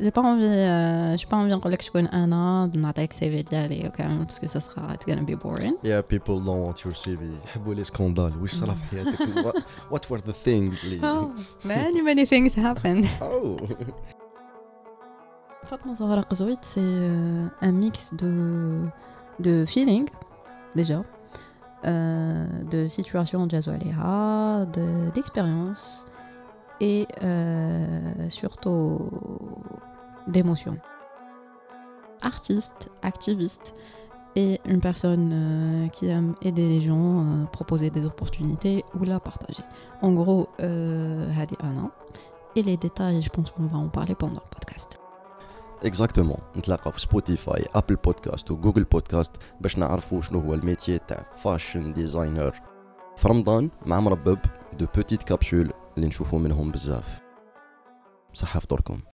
J'ai pas envie, euh, j'ai pas envie نقول لك شكون انا نعطيك سي في ديالي وكامل باسكو ça sera it's gonna be boring. Yeah, people don't want your CV. يحبوا لي سكوندال واش صرا في حياتك what, what were the things اللي Oh, many many things happened. oh Fatma Zahra Qazouit, c'est euh, un mix de, de feeling, déjà, euh, de situation jazzwaliha, de- d'expérience et euh, surtout d'émotion. Artiste, activiste et une personne euh, qui aime aider les gens, euh, proposer des opportunités ou la partager. En gros, euh, Hadi Anna. Et les détails, je pense qu'on va en parler pendant le podcast. اكزاكتومون نتلاقاو في سبوتيفاي ابل بودكاست وجوجل بودكاست باش نعرفوا شنو هو الميتي تاع فاشن ديزاينر في رمضان مع مربب دو بوتيت كابسول اللي نشوفوا منهم بزاف صحة فطوركم